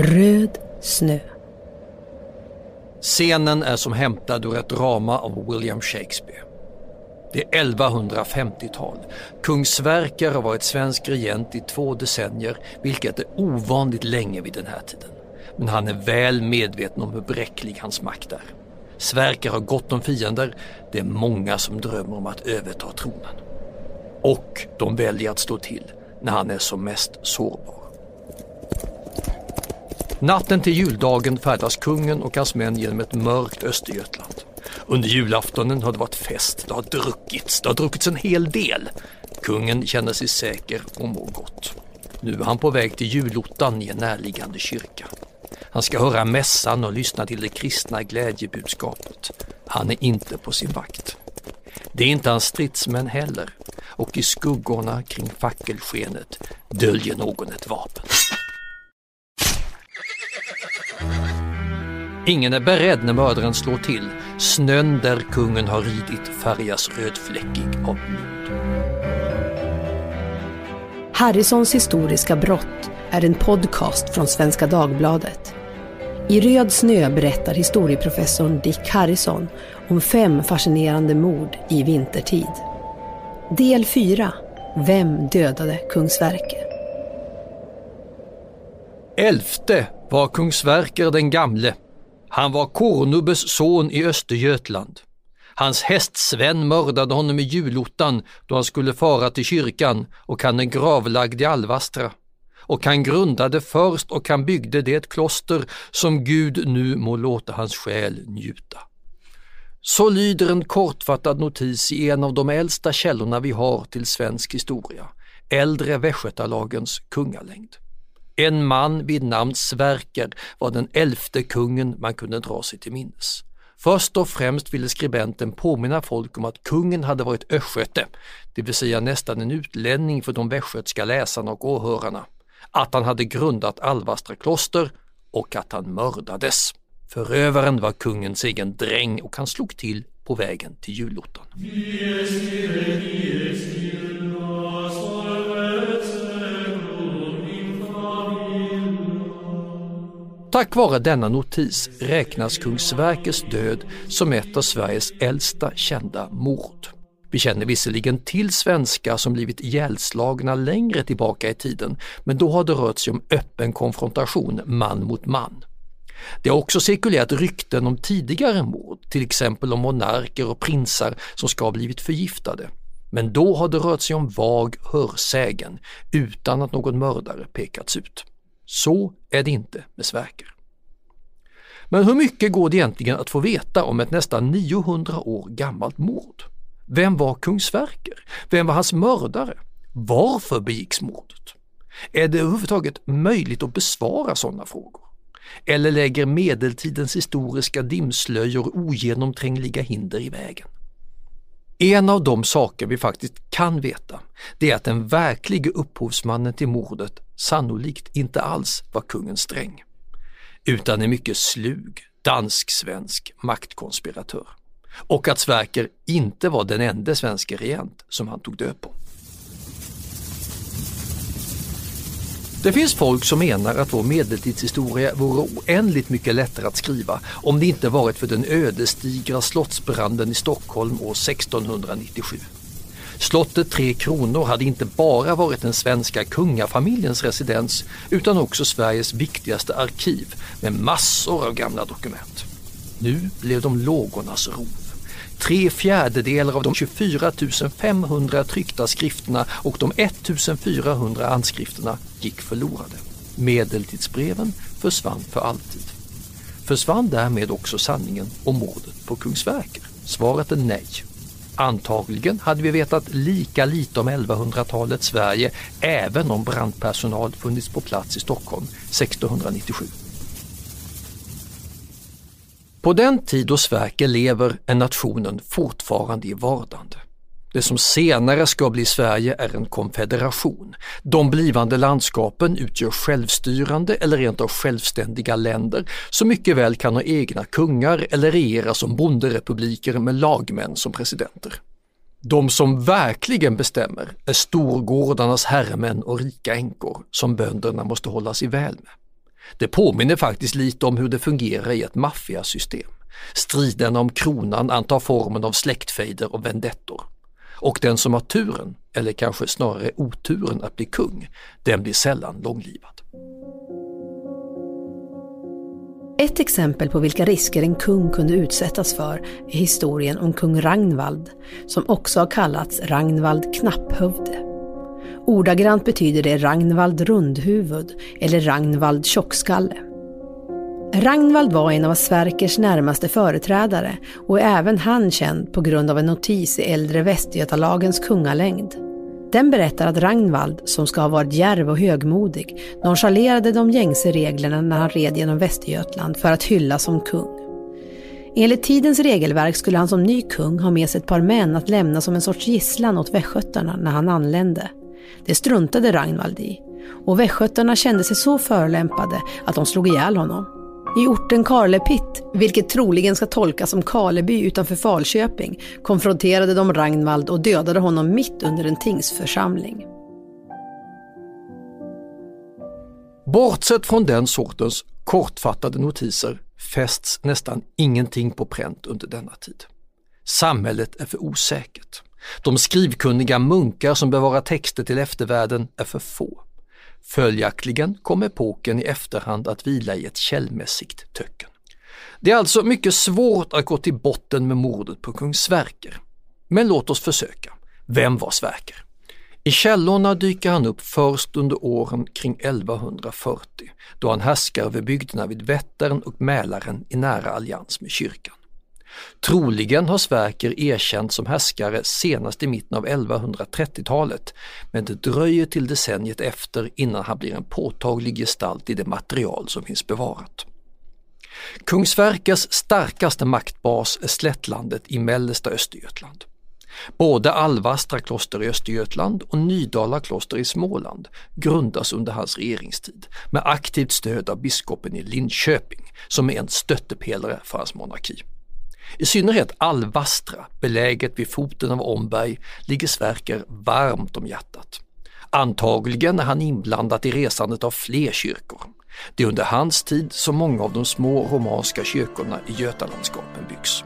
Röd snö. Scenen är som hämtad ur ett drama av William Shakespeare. Det är 1150-tal. Kung Sverker har varit svensk regent i två decennier, vilket är ovanligt länge vid den här tiden. Men han är väl medveten om hur bräcklig hans makt är. Sverker har gott om fiender. Det är många som drömmer om att överta tronen. Och de väljer att stå till när han är som mest sårbar. Natten till juldagen färdas kungen och hans män genom ett mörkt Östergötland. Under julaftonen har det varit fest, det har druckits, det har druckits en hel del. Kungen känner sig säker och mår gott. Nu är han på väg till julottan i en närliggande kyrka. Han ska höra mässan och lyssna till det kristna glädjebudskapet. Han är inte på sin vakt. Det är inte hans stridsmän heller och i skuggorna kring fackelskenet döljer någon ett vapen. Ingen är beredd när mördaren slår till. Snön där kungen har ridit färgas rödfläckig av blod. Harrisons historiska brott är en podcast från Svenska Dagbladet. I Röd snö berättar historieprofessorn Dick Harrison om fem fascinerande mord i vintertid. Del 4. Vem dödade kung Sverker? Elfte var kung Sverker den gamle. Han var Kornubbes son i Östergötland. Hans hästsvän mördade honom i julottan då han skulle fara till kyrkan och han är gravlagd i Alvastra och han grundade först och han byggde det kloster som Gud nu må låta hans själ njuta. Så lyder en kortfattad notis i en av de äldsta källorna vi har till svensk historia, äldre västgötalagens kungalängd. En man vid namn Sverker var den elfte kungen man kunde dra sig till minnes. Först och främst ville skribenten påminna folk om att kungen hade varit östgöte, det vill säga nästan en utlänning för de västgötska läsarna och åhörarna att han hade grundat Alvastra kloster och att han mördades. Förövaren var kungens egen dräng och han slog till på vägen till julottan. Tack vare denna notis räknas kung Sverkers död som ett av Sveriges äldsta kända mord. Vi känner visserligen till svenskar som blivit ihjälslagna längre tillbaka i tiden, men då har det rört sig om öppen konfrontation man mot man. Det har också cirkulerat rykten om tidigare mord, till exempel om monarker och prinsar som ska ha blivit förgiftade. Men då har det rört sig om vag hörsägen utan att någon mördare pekats ut. Så är det inte med Sverker. Men hur mycket går det egentligen att få veta om ett nästan 900 år gammalt mord? Vem var kung Sverker? Vem var hans mördare? Varför begicks mordet? Är det överhuvudtaget möjligt att besvara sådana frågor? Eller lägger medeltidens historiska dimslöjor ogenomträngliga hinder i vägen? En av de saker vi faktiskt kan veta, det är att den verkliga upphovsmannen till mordet sannolikt inte alls var kungen Sträng, utan en mycket slug dansk-svensk maktkonspiratör och att Sverker inte var den enda svenska regent som han tog död på. Det finns folk som menar att vår medeltidshistoria vore oändligt mycket lättare att skriva om det inte varit för den ödesdigra slottsbranden i Stockholm år 1697. Slottet Tre Kronor hade inte bara varit den svenska kungafamiljens residens utan också Sveriges viktigaste arkiv med massor av gamla dokument. Nu blev de lågornas rov. Tre fjärdedelar av de 24 500 tryckta skrifterna och de 1400 anskrifterna gick förlorade. Medeltidsbreven försvann för alltid. Försvann därmed också sanningen om mordet på Kungsverker? Svaret är nej. Antagligen hade vi vetat lika lite om 1100-talets Sverige även om brandpersonal funnits på plats i Stockholm 1697. På den tid då Sverker lever är nationen fortfarande i vardande. Det som senare ska bli Sverige är en konfederation. De blivande landskapen utgör självstyrande eller rent av självständiga länder som mycket väl kan ha egna kungar eller regera som bonderepubliker med lagmän som presidenter. De som verkligen bestämmer är storgårdarnas herremän och rika änkor som bönderna måste hålla sig väl med. Det påminner faktiskt lite om hur det fungerar i ett maffiasystem. Striderna om kronan antar formen av släktfejder och vendettor. Och den som har turen, eller kanske snarare oturen att bli kung, den blir sällan långlivad. Ett exempel på vilka risker en kung kunde utsättas för är historien om kung Ragnvald, som också har kallats Ragnvald Knapphövde. Ordagrant betyder det Ragnvald Rundhuvud eller Ragnvald Tjockskalle. Ragnvald var en av Sverkers närmaste företrädare och är även han känd på grund av en notis i äldre Västgötalagens kungalängd. Den berättar att Ragnvald, som ska ha varit djärv och högmodig, nonchalerade de gängse reglerna när han red genom Västergötland för att hyllas som kung. Enligt tidens regelverk skulle han som ny kung ha med sig ett par män att lämna som en sorts gisslan åt västgötarna när han anlände. Det struntade Ragnvald i och västgötarna kände sig så förolämpade att de slog ihjäl honom. I orten Karlepitt, vilket troligen ska tolkas som Karleby utanför Falköping, konfronterade de Ragnvald och dödade honom mitt under en tingsförsamling. Bortsett från den sortens kortfattade notiser fästs nästan ingenting på pränt under denna tid. Samhället är för osäkert. De skrivkunniga munkar som bevarar texter till eftervärlden är för få. Följaktligen kom epoken i efterhand att vila i ett källmässigt töcken. Det är alltså mycket svårt att gå till botten med mordet på kung Sverker. Men låt oss försöka. Vem var Sverker? I källorna dyker han upp först under åren kring 1140 då han härskar över bygderna vid Vättern och Mälaren i nära allians med kyrkan. Troligen har Sverker erkänts som härskare senast i mitten av 1130-talet, men det dröjer till decenniet efter innan han blir en påtaglig gestalt i det material som finns bevarat. Kung Sverkers starkaste maktbas är slättlandet i mellersta Östergötland. Både Alvastra kloster i Östergötland och Nydala kloster i Småland grundas under hans regeringstid med aktivt stöd av biskopen i Linköping som är en stöttepelare för hans monarki. I synnerhet Alvastra, beläget vid foten av Omberg, ligger Sverker varmt om hjärtat. Antagligen är han inblandat i resandet av fler kyrkor. Det är under hans tid som många av de små romanska kyrkorna i Götalandskapen byggs.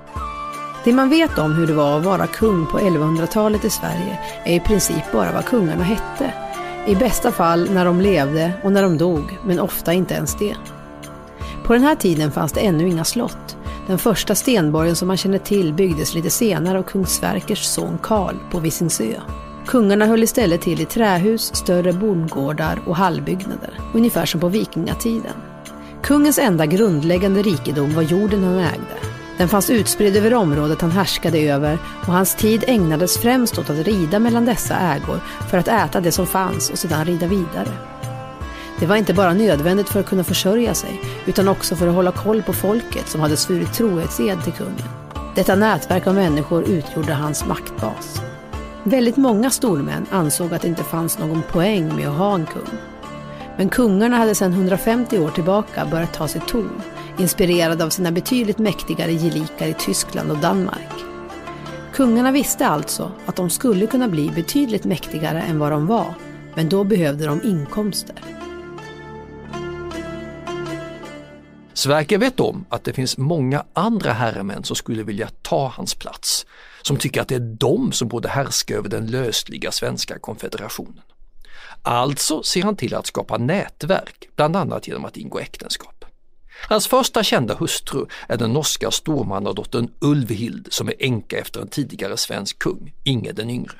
Det man vet om hur det var att vara kung på 1100-talet i Sverige är i princip bara vad kungarna hette. I bästa fall när de levde och när de dog, men ofta inte ens det. På den här tiden fanns det ännu inga slott. Den första stenborgen som man känner till byggdes lite senare av kung Sverkers son Karl på Visingsö. Kungarna höll istället till i trähus, större bondgårdar och hallbyggnader, ungefär som på vikingatiden. Kungens enda grundläggande rikedom var jorden han ägde. Den fanns utspridd över området han härskade över och hans tid ägnades främst åt att rida mellan dessa ägor för att äta det som fanns och sedan rida vidare. Det var inte bara nödvändigt för att kunna försörja sig, utan också för att hålla koll på folket som hade svurit trohetsed till kungen. Detta nätverk av människor utgjorde hans maktbas. Väldigt många stormän ansåg att det inte fanns någon poäng med att ha en kung. Men kungarna hade sedan 150 år tillbaka börjat ta sig ton, inspirerade av sina betydligt mäktigare gelikar i Tyskland och Danmark. Kungarna visste alltså att de skulle kunna bli betydligt mäktigare än vad de var, men då behövde de inkomster. Sverker vet om att det finns många andra herremän som skulle vilja ta hans plats, som tycker att det är de som borde härska över den lösliga svenska konfederationen. Alltså ser han till att skapa nätverk, bland annat genom att ingå äktenskap. Hans första kända hustru är den norska stormannadottern Ulvhild som är änka efter en tidigare svensk kung, Inge den yngre.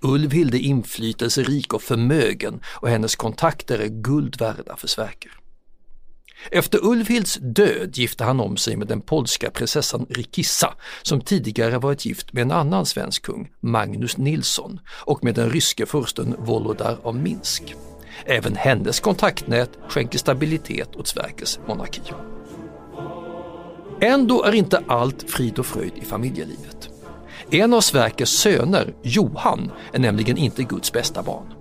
Ulvhild är inflytelserik och förmögen och hennes kontakter är guld värda för Sverker. Efter Ulvhilds död gifte han om sig med den polska prinsessan Rikissa som tidigare varit gift med en annan svensk kung, Magnus Nilsson, och med den ryske fursten Volodar av Minsk. Även hennes kontaktnät skänker stabilitet åt Sveriges monarki. Ändå är inte allt frid och fröjd i familjelivet. En av Sverkers söner, Johan, är nämligen inte Guds bästa barn.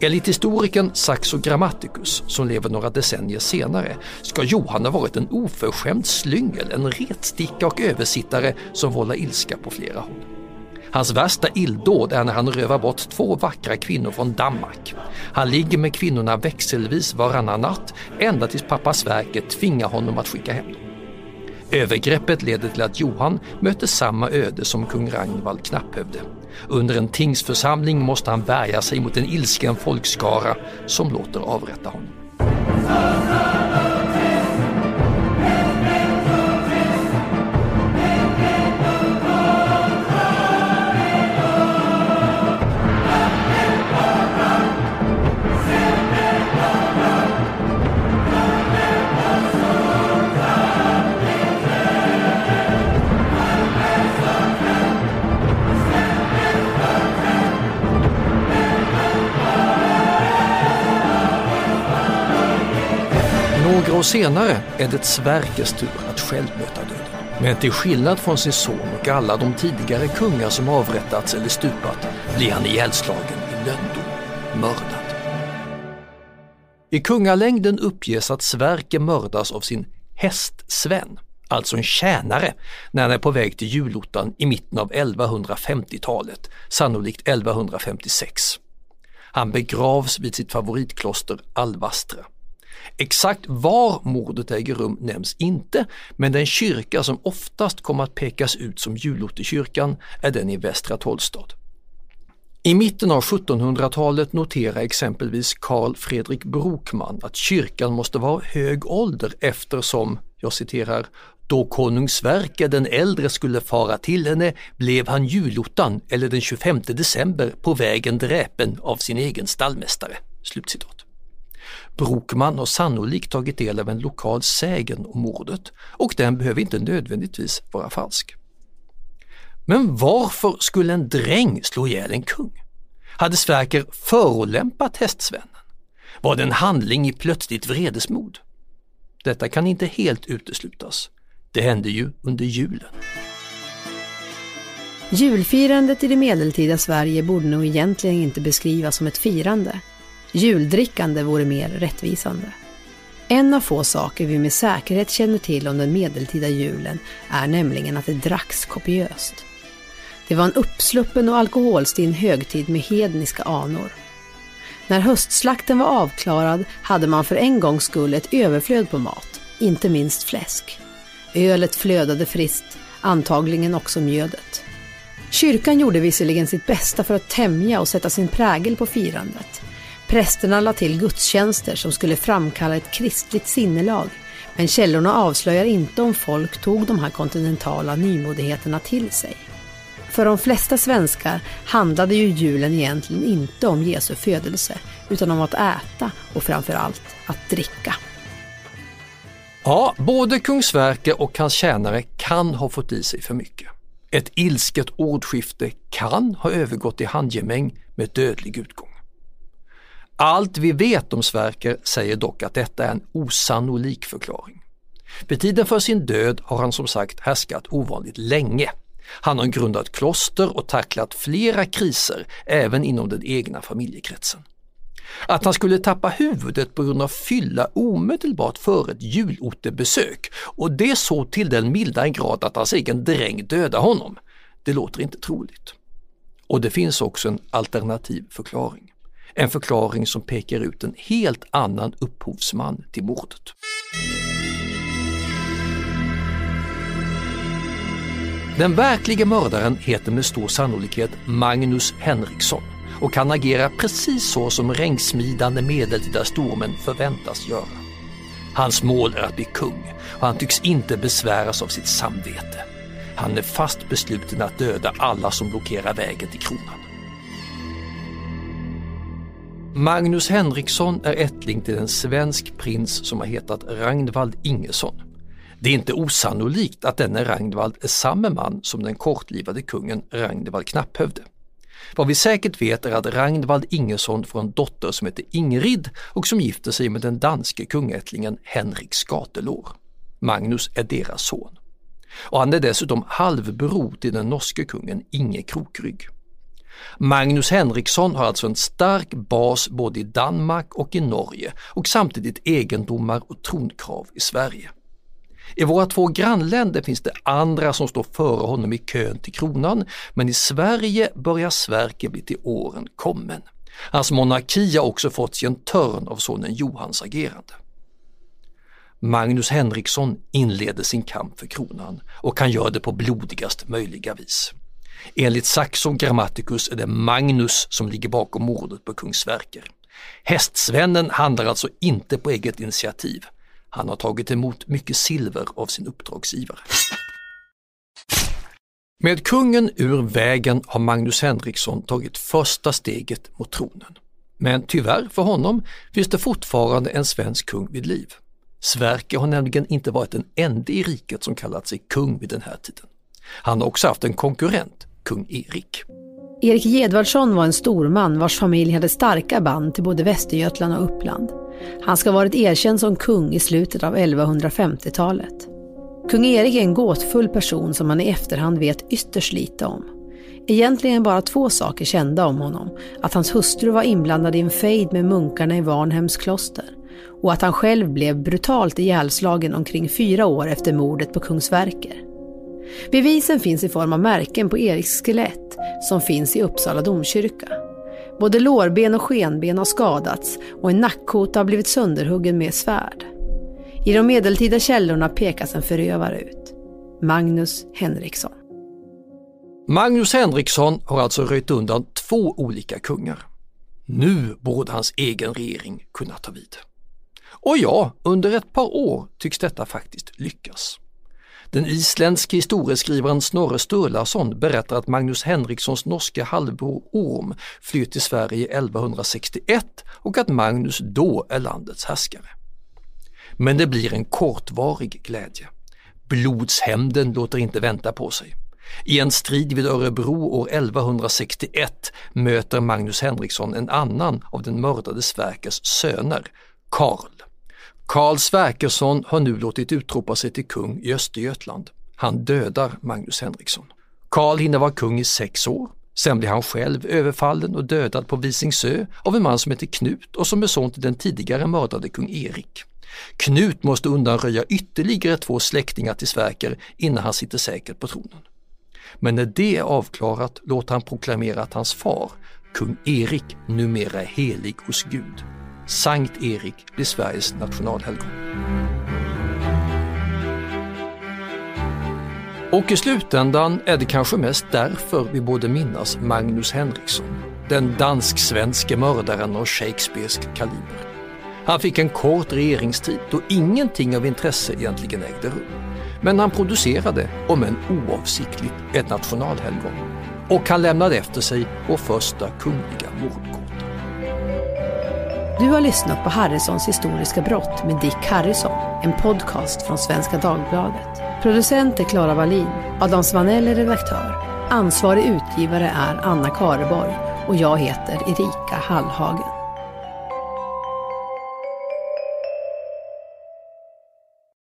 Enligt historikern Saxo Grammaticus, som lever några decennier senare, ska Johan ha varit en oförskämd slyngel, en retsticka och översittare som vållar ilska på flera håll. Hans värsta illdåd är när han rövar bort två vackra kvinnor från Danmark. Han ligger med kvinnorna växelvis varannan natt ända tills pappa Sverker tvingar honom att skicka hem dem. Övergreppet leder till att Johan möter samma öde som kung Ragnvald Knapphövde. Under en tingsförsamling måste han värja sig mot en ilsken folkskara som låter avrätta honom. Senare är det Sverkes tur att själv möta döden. Men till skillnad från sin son och alla de tidigare kungar som avrättats eller stupat blir han ihjälslagen i lönndom, mördad. I kungalängden uppges att Sverker mördas av sin häst Sven, alltså en tjänare, när han är på väg till julottan i mitten av 1150-talet, sannolikt 1156. Han begravs vid sitt favoritkloster Alvastra. Exakt var mordet äger rum nämns inte, men den kyrka som oftast kommer att pekas ut som julottekyrkan är den i Västra Tollstad. I mitten av 1700-talet noterar exempelvis Carl Fredrik Brokman att kyrkan måste vara hög ålder eftersom, jag citerar, då konung Sverker den äldre skulle fara till henne blev han julottan eller den 25 december på vägen dräpen av sin egen stallmästare. Slutcitat. Brokman har sannolikt tagit del av en lokal sägen om mordet och den behöver inte nödvändigtvis vara falsk. Men varför skulle en dräng slå ihjäl en kung? Hade Sverker förolämpat hästsvännen? Var det en handling i plötsligt vredesmod? Detta kan inte helt uteslutas. Det hände ju under julen. Julfirandet i det medeltida Sverige borde nog egentligen inte beskrivas som ett firande. Juldrickande vore mer rättvisande. En av få saker vi med säkerhet känner till om den medeltida julen är nämligen att det dracks kopiöst. Det var en uppsluppen och alkoholstinn högtid med hedniska anor. När höstslakten var avklarad hade man för en gångs skull ett överflöd på mat, inte minst fläsk. Ölet flödade friskt, antagligen också mjödet. Kyrkan gjorde visserligen sitt bästa för att tämja och sätta sin prägel på firandet. Prästerna lade till gudstjänster som skulle framkalla ett kristligt sinnelag, men källorna avslöjar inte om folk tog de här kontinentala nymodigheterna till sig. För de flesta svenskar handlade ju julen egentligen inte om Jesu födelse, utan om att äta och framförallt att dricka. Ja, både kung Sverker och hans tjänare kan ha fått i sig för mycket. Ett ilsket ordskifte kan ha övergått i handgemäng med dödlig utgång. Allt vi vet om Sverker säger dock att detta är en osannolik förklaring. Vid tiden för sin död har han som sagt härskat ovanligt länge. Han har grundat kloster och tacklat flera kriser även inom den egna familjekretsen. Att han skulle tappa huvudet på grund av fylla omedelbart före ett julottebesök och det så till den milda grad att hans egen dräng dödade honom, det låter inte troligt. Och det finns också en alternativ förklaring. En förklaring som pekar ut en helt annan upphovsman till mordet. Den verkliga mördaren heter med stor sannolikhet Magnus Henriksson och kan agera precis så som regnsmidande medeltida stormen förväntas göra. Hans mål är att bli kung och han tycks inte besväras av sitt samvete. Han är fast besluten att döda alla som blockerar vägen till kronan. Magnus Henriksson är ättling till en svensk prins som har hetat Ragnvald Ingesson. Det är inte osannolikt att denne Ragnvald är samma man som den kortlivade kungen Ragnvald Knapphövde. Vad vi säkert vet är att Ragnvald Ingesson får en dotter som heter Ingrid och som gifter sig med den danske kungättlingen Henrik Skatelår. Magnus är deras son. Och han är dessutom halvbror till den norske kungen Inge Krokrygg. Magnus Henriksson har alltså en stark bas både i Danmark och i Norge och samtidigt egendomar och tronkrav i Sverige. I våra två grannländer finns det andra som står före honom i kön till kronan, men i Sverige börjar Sverker bli till åren kommen. Hans monarki har också fått sig en törn av sonen Johans agerande. Magnus Henriksson inleder sin kamp för kronan och kan göra det på blodigast möjliga vis. Enligt Saxon Grammaticus är det Magnus som ligger bakom mordet på kung Sverker. Hästsvennen handlar alltså inte på eget initiativ. Han har tagit emot mycket silver av sin uppdragsgivare. Med kungen ur vägen har Magnus Henriksson tagit första steget mot tronen. Men tyvärr för honom finns det fortfarande en svensk kung vid liv. Sverker har nämligen inte varit den enda i riket som kallat sig kung vid den här tiden. Han har också haft en konkurrent, kung Erik. Erik Gedvardsson var en storman vars familj hade starka band till både Västergötland och Uppland. Han ska ha varit erkänd som kung i slutet av 1150-talet. Kung Erik är en gåtfull person som man i efterhand vet ytterst lite om. Egentligen bara två saker kända om honom. Att hans hustru var inblandad i en fejd med munkarna i Varnhems kloster och att han själv blev brutalt ihjälslagen omkring fyra år efter mordet på kung Sverker. Bevisen finns i form av märken på Eriks skelett som finns i Uppsala domkyrka. Både lårben och skenben har skadats och en nackkota har blivit sönderhuggen med svärd. I de medeltida källorna pekas en förövare ut. Magnus Henriksson. Magnus Henriksson har alltså röjt undan två olika kungar. Nu borde hans egen regering kunna ta vid. Och ja, under ett par år tycks detta faktiskt lyckas. Den isländske historieskrivaren Snorre Sturlason berättar att Magnus Henrikssons norske halvbror Orm flyr till Sverige 1161 och att Magnus då är landets härskare. Men det blir en kortvarig glädje. Blodshämnden låter inte vänta på sig. I en strid vid Örebro år 1161 möter Magnus Henriksson en annan av den mördade Sverkers söner, Karl. Karl Sverkersson har nu låtit utropa sig till kung i Östergötland. Han dödar Magnus Henriksson. Karl hinner vara kung i sex år. Sen blir han själv överfallen och dödad på Visingsö av en man som heter Knut och som är son till den tidigare mördade kung Erik. Knut måste undanröja ytterligare två släktingar till Sverker innan han sitter säkert på tronen. Men när det är avklarat låter han proklamera att hans far, kung Erik, numera är helig hos Gud. Sankt Erik blir Sveriges nationalhelgon. Och i slutändan är det kanske mest därför vi borde minnas Magnus Henriksson, den dansk-svenske mördaren av Shakespeares kaliber. Han fick en kort regeringstid då ingenting av intresse egentligen ägde rum. Men han producerade, om än oavsiktligt, ett nationalhelgon. Och han lämnade efter sig vår första kungliga mordgåta. Du har lyssnat på Harrisons historiska brott med Dick Harrison, en podcast från Svenska Dagbladet. Producent är Klara Wallin, Adam Svanell är redaktör. Ansvarig utgivare är Anna Kareborg och jag heter Erika Hallhagen.